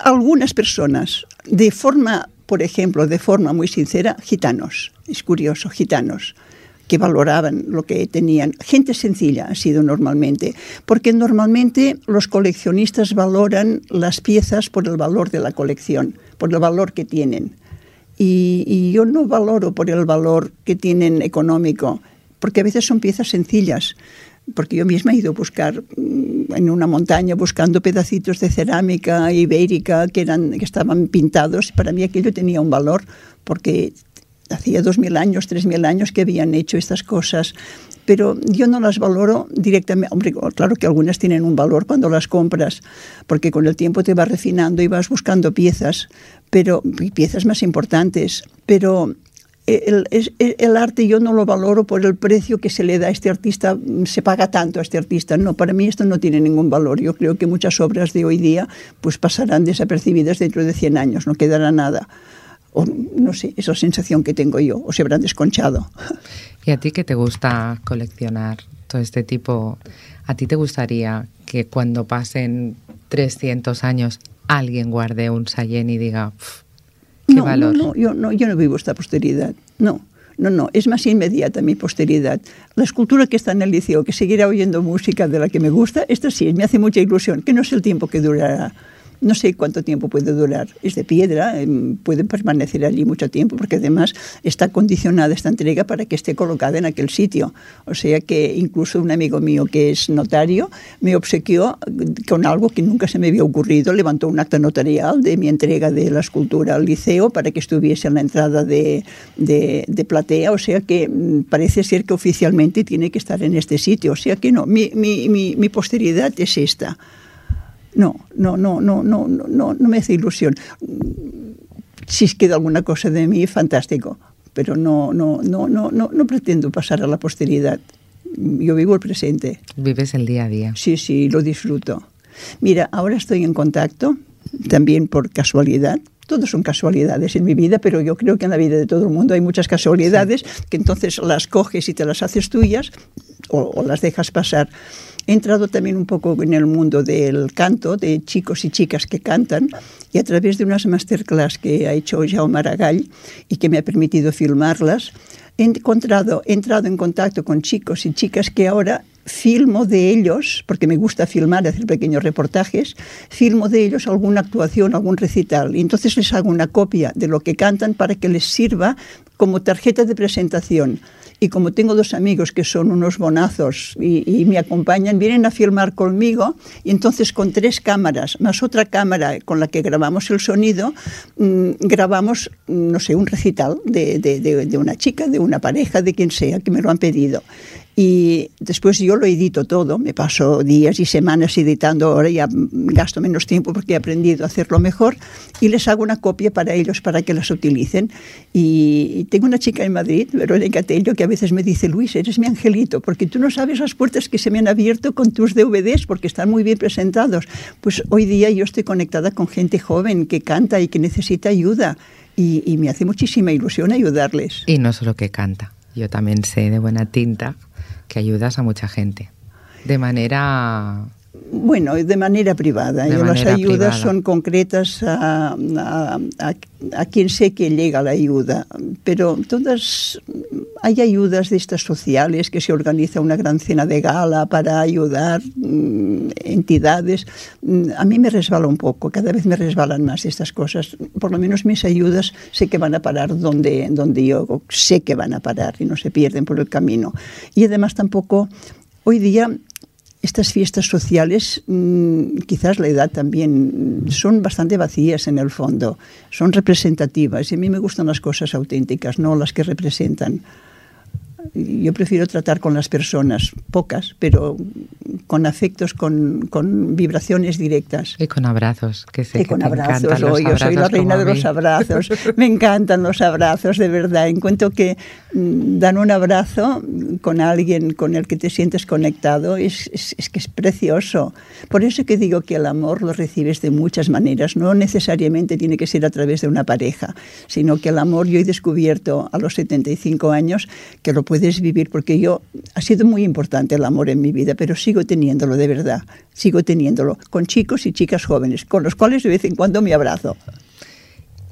algunas personas, de forma, por ejemplo, de forma muy sincera, gitanos. Es curioso, gitanos que valoraban lo que tenían. Gente sencilla ha sido normalmente, porque normalmente los coleccionistas valoran las piezas por el valor de la colección, por el valor que tienen. Y, y, yo no valoro por el valor que tienen económico, porque a veces son piezas sencillas. Porque yo misma he ido a buscar en una montaña buscando pedacitos de cerámica ibérica que, eran, que estaban pintados. Para mí aquello tenía un valor porque hacía dos mil años, tres mil años que habían hecho estas cosas, pero yo no las valoro directamente. Hombre, claro que algunas tienen un valor cuando las compras, porque con el tiempo te vas refinando y vas buscando piezas, pero piezas más importantes, pero el, el, el, arte yo no lo valoro por el precio que se le da a este artista, se paga tanto a este artista. No, para mí esto no tiene ningún valor. Yo creo que muchas obras de hoy día pues pasarán desapercibidas dentro de 100 años, no quedará nada. O no sé, esa sensación que tengo yo, o se habrán desconchado. ¿Y a ti que te gusta coleccionar todo este tipo? ¿A ti te gustaría que cuando pasen 300 años alguien guarde un Sayen y diga, ¿qué no, valor? No, no, yo no, yo no vivo esta posteridad, no. No, no, es más inmediata mi posteridad. La escultura que está en el liceo, que seguirá oyendo música de la que me gusta, esta sí, me hace mucha ilusión, que no sé el tiempo que durará. No sé cuánto tiempo puede durar. Es de piedra, puede permanecer allí mucho tiempo, porque además está condicionada esta entrega para que esté colocada en aquel sitio. O sea que incluso un amigo mío que es notario me obsequió con algo que nunca se me había ocurrido. Levantó un acta notarial de mi entrega de la escultura al liceo para que estuviese en la entrada de, de, de platea. O sea que parece ser que oficialmente tiene que estar en este sitio. O sea que no, mi, mi, mi, mi posteridad es esta. No, no, no, no, no, no, no me hace ilusión. Si queda alguna cosa de mí, fantástico, pero no, no, no, no, no, no pretendo pasar a la posteridad. Yo vivo el presente. Vives el día a día. Sí, sí, lo disfruto. Mira, ahora estoy en contacto, también por casualidad, todo son casualidades en mi vida, pero yo creo que en la vida de todo el mundo hay muchas casualidades que entonces las coges y te las haces tuyas o, o las dejas pasar. He entrado también un poco en el mundo del canto, de chicos y chicas que cantan, y a través de unas masterclass que ha hecho Jaume Aragall y que me ha permitido filmarlas, he encontrado, he entrado en contacto con chicos y chicas que ahora filmo de ellos, porque me gusta filmar, hacer pequeños reportajes, filmo de ellos alguna actuación, algún recital, y entonces les hago una copia de lo que cantan para que les sirva como tarjeta de presentación. Y como tengo dos amigos que son unos bonazos y, me acompañan, vienen a filmar conmigo y entonces con tres cámaras, más otra cámara con la que grabamos el sonido, mmm, grabamos, no sé, un recital de, de, de una chica, de una pareja, de quien sea, que me lo han pedido. Y después yo lo edito todo, me paso días y semanas editando, ahora ya gasto menos tiempo porque he aprendido a hacerlo mejor y les hago una copia para ellos para que las utilicen. Y tengo una chica en Madrid, Verónica Tello, que a veces me dice, Luis, eres mi angelito, porque tú no sabes las puertas que se me han abierto con tus DVDs porque están muy bien presentados. Pues hoy día yo estoy conectada con gente joven que canta y que necesita ayuda y, y me hace muchísima ilusión ayudarles. Y no solo que canta, yo también sé de buena tinta que ayudas a mucha gente. De manera bueno, de manera privada. De manera las ayudas privada. son concretas a, a, a, a, quien sé que llega la ayuda, pero todas hay ayudas de estas sociales que se organiza una gran cena de gala para ayudar mmm, entidades. A mí me resbala un poco, cada vez me resbalan más estas cosas. Por lo menos mis ayudas sé que van a parar donde, donde yo sé que van a parar y no se pierden por el camino. Y además tampoco hoy día estas fiestas sociales, mmm, quizás la edad también, son bastante vacías en el fondo, son representativas y a mí me gustan las cosas auténticas, no las que representan. Yo prefiero tratar con las personas, pocas, pero con afectos, con, con vibraciones directas. Y con abrazos, que sé y que con te abrazos, encantan los oh, yo soy la abrazos reina de los abrazos. Me encantan los abrazos, de verdad. Encuentro que mm, dan un abrazo con alguien con el que te sientes conectado es, es, es que es precioso. Por eso que digo que el amor lo recibes de muchas maneras. No necesariamente tiene que ser a través de una pareja, sino que el amor yo he descubierto a los 75 años que lo puedes vivir porque yo ha sido muy importante el amor en mi vida, pero sigo teniéndolo de verdad, sigo teniéndolo con chicos y chicas jóvenes, con los cuales de vez en cuando me abrazo.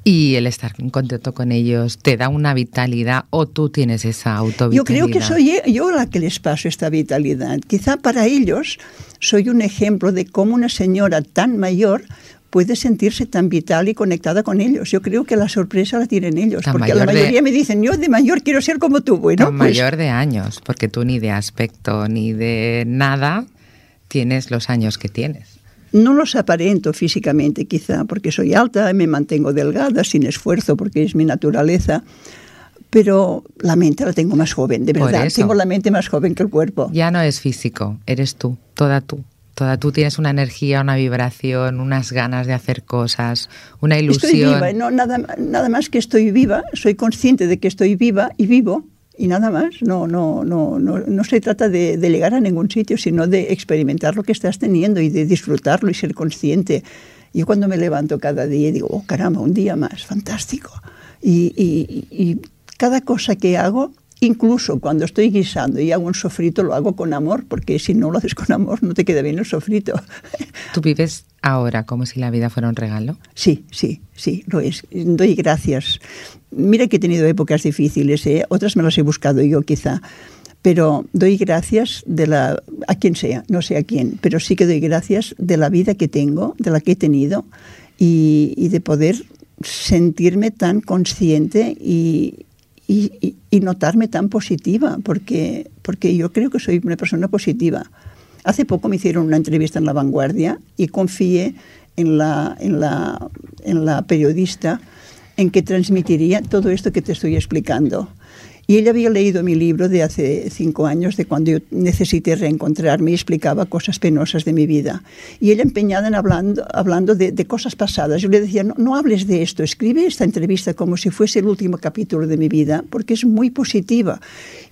Y el estar en contacto con ellos te da una vitalidad o tú tienes esa autovitalidad. Yo creo que soy yo la que les paso esta vitalidad. Quizá para ellos soy un ejemplo de cómo una señora tan mayor puede sentirse tan vital y conectada con ellos. Yo creo que la sorpresa la tienen ellos, Tan porque la de- mayoría me dicen, yo de mayor quiero ser como tú. Bueno, Tan pues, mayor de años, porque tú ni de aspecto ni de nada tienes los años que tienes. No los aparento físicamente, quizá, porque soy alta me mantengo delgada, sin esfuerzo, porque es mi naturaleza. Pero la mente la tengo más joven, de verdad. Tengo la mente más joven que el cuerpo. Ya no es físico, eres tú, toda tú. Toda tú tienes una energía, una vibración, unas ganas de hacer cosas, una ilusión. Estoy viva, no, nada, nada más que estoy viva, soy consciente de que estoy viva y vivo, y nada más. No, no, no, no, no se trata de, de llegar a ningún sitio, sino de experimentar lo que estás teniendo y de disfrutarlo y ser consciente. Yo cuando me levanto cada día digo, oh caramba, un día más, fantástico. Y, y, y cada cosa que hago, incluso cuando estoy guisando y hago un sofrito, lo hago con amor, porque si no lo haces con amor no te queda bien el sofrito. ¿Tú vives ahora como si la vida fuera un regalo? Sí, sí, sí, lo es. Doy gracias. Mira que he tenido épocas difíciles, ¿eh? otras me las he buscado yo quizá, pero doy gracias de la, a quien sea, no sé a quién, pero sí que doy gracias de la vida que tengo, de la que he tenido y, y de poder sentirme tan consciente y, y, y, y notarme tan positiva, porque, porque yo creo que soy una persona positiva. Hace poco me hicieron una entrevista en La Vanguardia y confié en la, en la, en la periodista en que transmitiría todo esto que te estoy explicando. Y ella había leído mi libro de hace cinco años, de cuando yo necesité reencontrarme y explicaba cosas penosas de mi vida. Y ella empeñada en hablando, hablando de, de cosas pasadas. Yo le decía, no, no hables de esto, escribe esta entrevista como si fuese el último capítulo de mi vida, porque es muy positiva.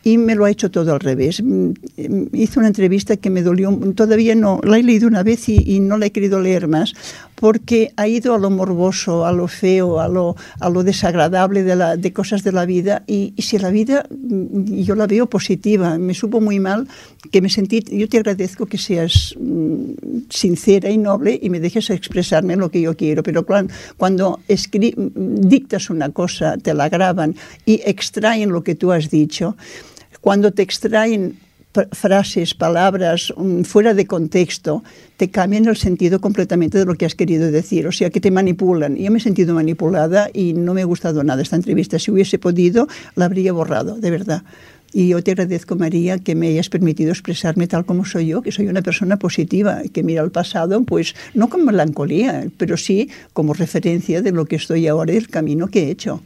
Y me lo ha hecho todo al revés. Mm, mm, Hizo una entrevista que me dolió, todavía no, la he leído una vez y, y no la he querido leer más, porque ha ido a lo morboso, a lo feo, a lo, a lo desagradable de, la, de cosas de la vida. Y, y si la vida mm, yo la veo positiva, me supo muy mal que me sentí, yo te agradezco que seas sincera y noble y me dejes expresarme lo que yo quiero, pero cuando, cuando dictas una cosa, te la graban y extraen lo que tú has dicho, cuando te extraen frases, palabras mm, fuera de contexto, te cambian el sentido completamente de lo que has querido decir, o sea que te manipulan. Yo me he sentido manipulada y no me ha gustado nada esta entrevista. Si hubiese podido, la habría borrado, de verdad. Y yo te agradezco, María, que me hayas permitido expresarme tal como soy yo, que soy una persona positiva, que mira al pasado, pues no con melancolía, pero sí como referencia de lo que estoy ahora y el camino que he hecho.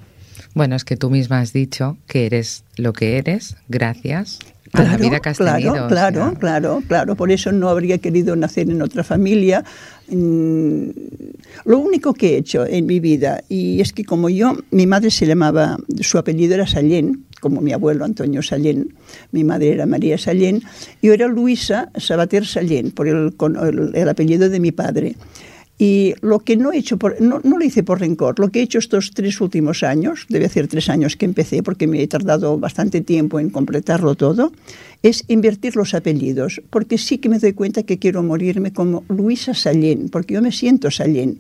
Bueno, es que tú misma has dicho que eres lo que eres gracias a la vida que has claro, tenido. o Claro, sea, claro, claro. Por eso no habría querido nacer en otra familia. Mm, Lo único que he hecho en mi vida, y es que como yo, mi madre se llamaba, su apellido era Sallén, como mi abuelo Antonio Sallén, mi madre era María Sallén, yo era Luisa Sabater Sallén, por el, el- el apellido de mi padre. Y lo que no he hecho, por, no, no lo hice por rencor, lo que he hecho estos tres últimos años, debe hacer tres años que empecé porque me he tardado bastante tiempo en completarlo todo, es invertir los apellidos, porque sí que me doy cuenta que quiero morirme como Luisa Sallén, porque yo me siento Sallén.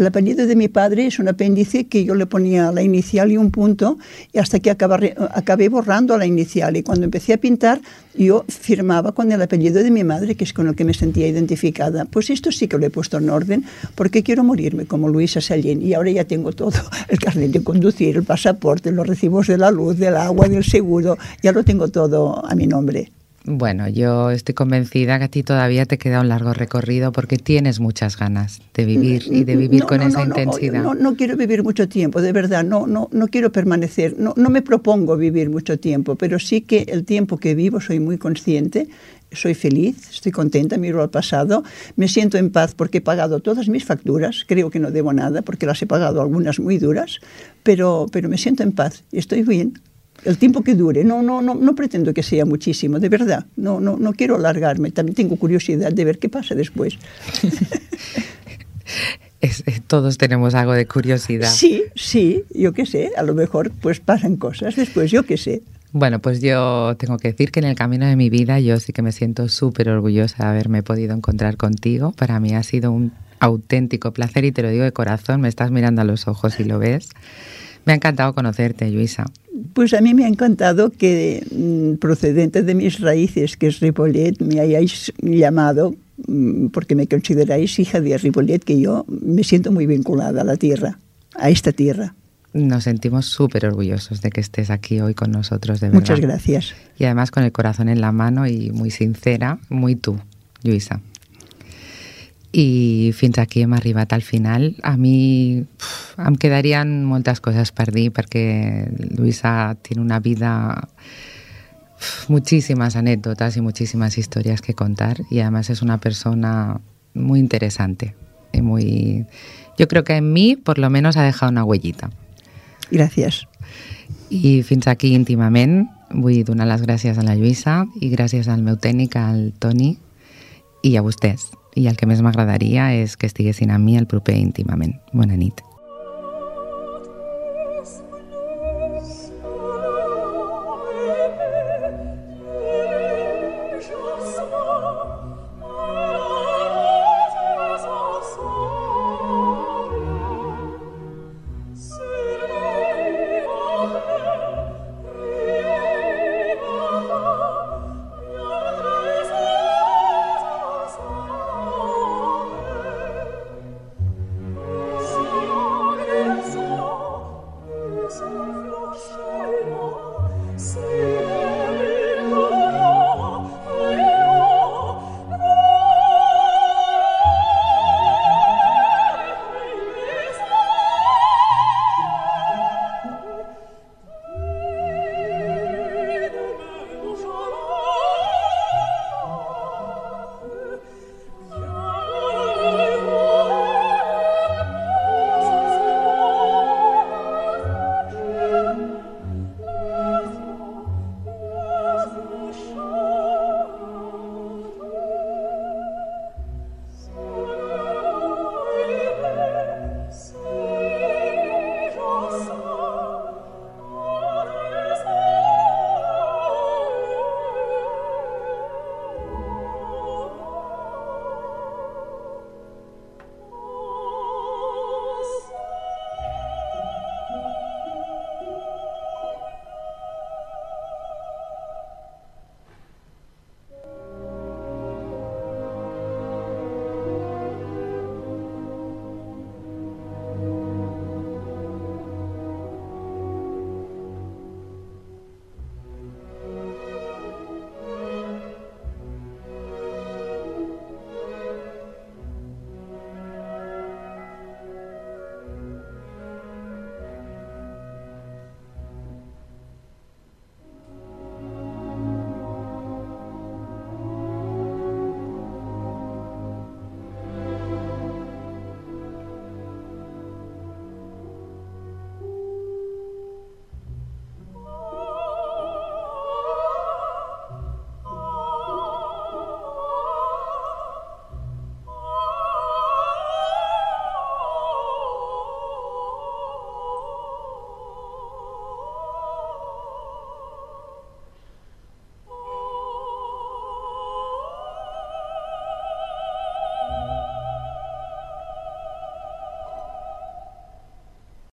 El apellido de mi padre es un apéndice que yo le ponía la inicial y un punto, y hasta que acabaré- acabé borrando la inicial. Y cuando empecé a pintar, yo firmaba con el apellido de mi madre, que es con el que me sentía identificada. Pues esto sí que lo he puesto en orden, porque quiero morirme como Luisa Sallén. Y ahora ya tengo todo, el carnet de conducir, el pasaporte, los recibos de la luz, del agua, del seguro, ya lo tengo todo a mi nombre. Bueno, yo estoy convencida que a ti todavía te queda un largo recorrido porque tienes muchas ganas de vivir y de vivir No, con no, esa no, intensidad. No, no quiero vivir mucho tiempo, de verdad, no, no, no quiero permanecer, no, no me propongo vivir mucho tiempo, pero sí que el tiempo que vivo soy muy consciente, soy feliz, estoy contenta, miro al pasado, me siento en paz porque he pagado todas mis facturas, creo que no debo nada porque las he pagado algunas muy duras, pero, pero me siento en paz y estoy bien. El tiempo que dure, no, no, no, no pretendo que sea muchísimo, de verdad, no, no, no quiero alargarme, también tengo curiosidad de ver qué pasa después. Es- eh, todos tenemos algo de curiosidad. Sí, sí, yo qué sé, a lo mejor pues pasan cosas después, yo qué sé. Bueno, pues yo tengo que decir que en el camino de mi vida yo sí que me siento súper orgullosa de haberme podido encontrar contigo. Para mí ha sido un auténtico placer y te lo digo de corazón, me estás mirando a los ojos y lo ves. Me ha encantado conocerte, Luisa. Pues a mí me ha encantado que mm, procedente de mis raíces, que es Ripollet, me hayáis llamado mm, porque me consideráis hija de Ripollet, que yo me siento muy vinculada a la tierra, a esta tierra. Nos sentimos súper orgullosos de que estés aquí hoy con nosotros, de verdad. Muchas gracias. Y además con el corazón en la mano y muy sincera, muy tú, Lluïsa. I fins aquí hem arribat al final. A mi pf, em quedarien moltes coses per dir perquè Luisa tiene una vida pf, muchísimas anécdotas y muchísimas historias que contar y además es una persona muy interesante y muy yo creo que en mí por lo menos ha dejado una huellita. Gracias. I fins aquí íntimament vull donar les gràcies a la Lluïsa i gràcies al meu tècnic, al Toni, i a vostès. I el que més m'agradaria és que estiguessin amb mi el proper íntimament. Bona nit.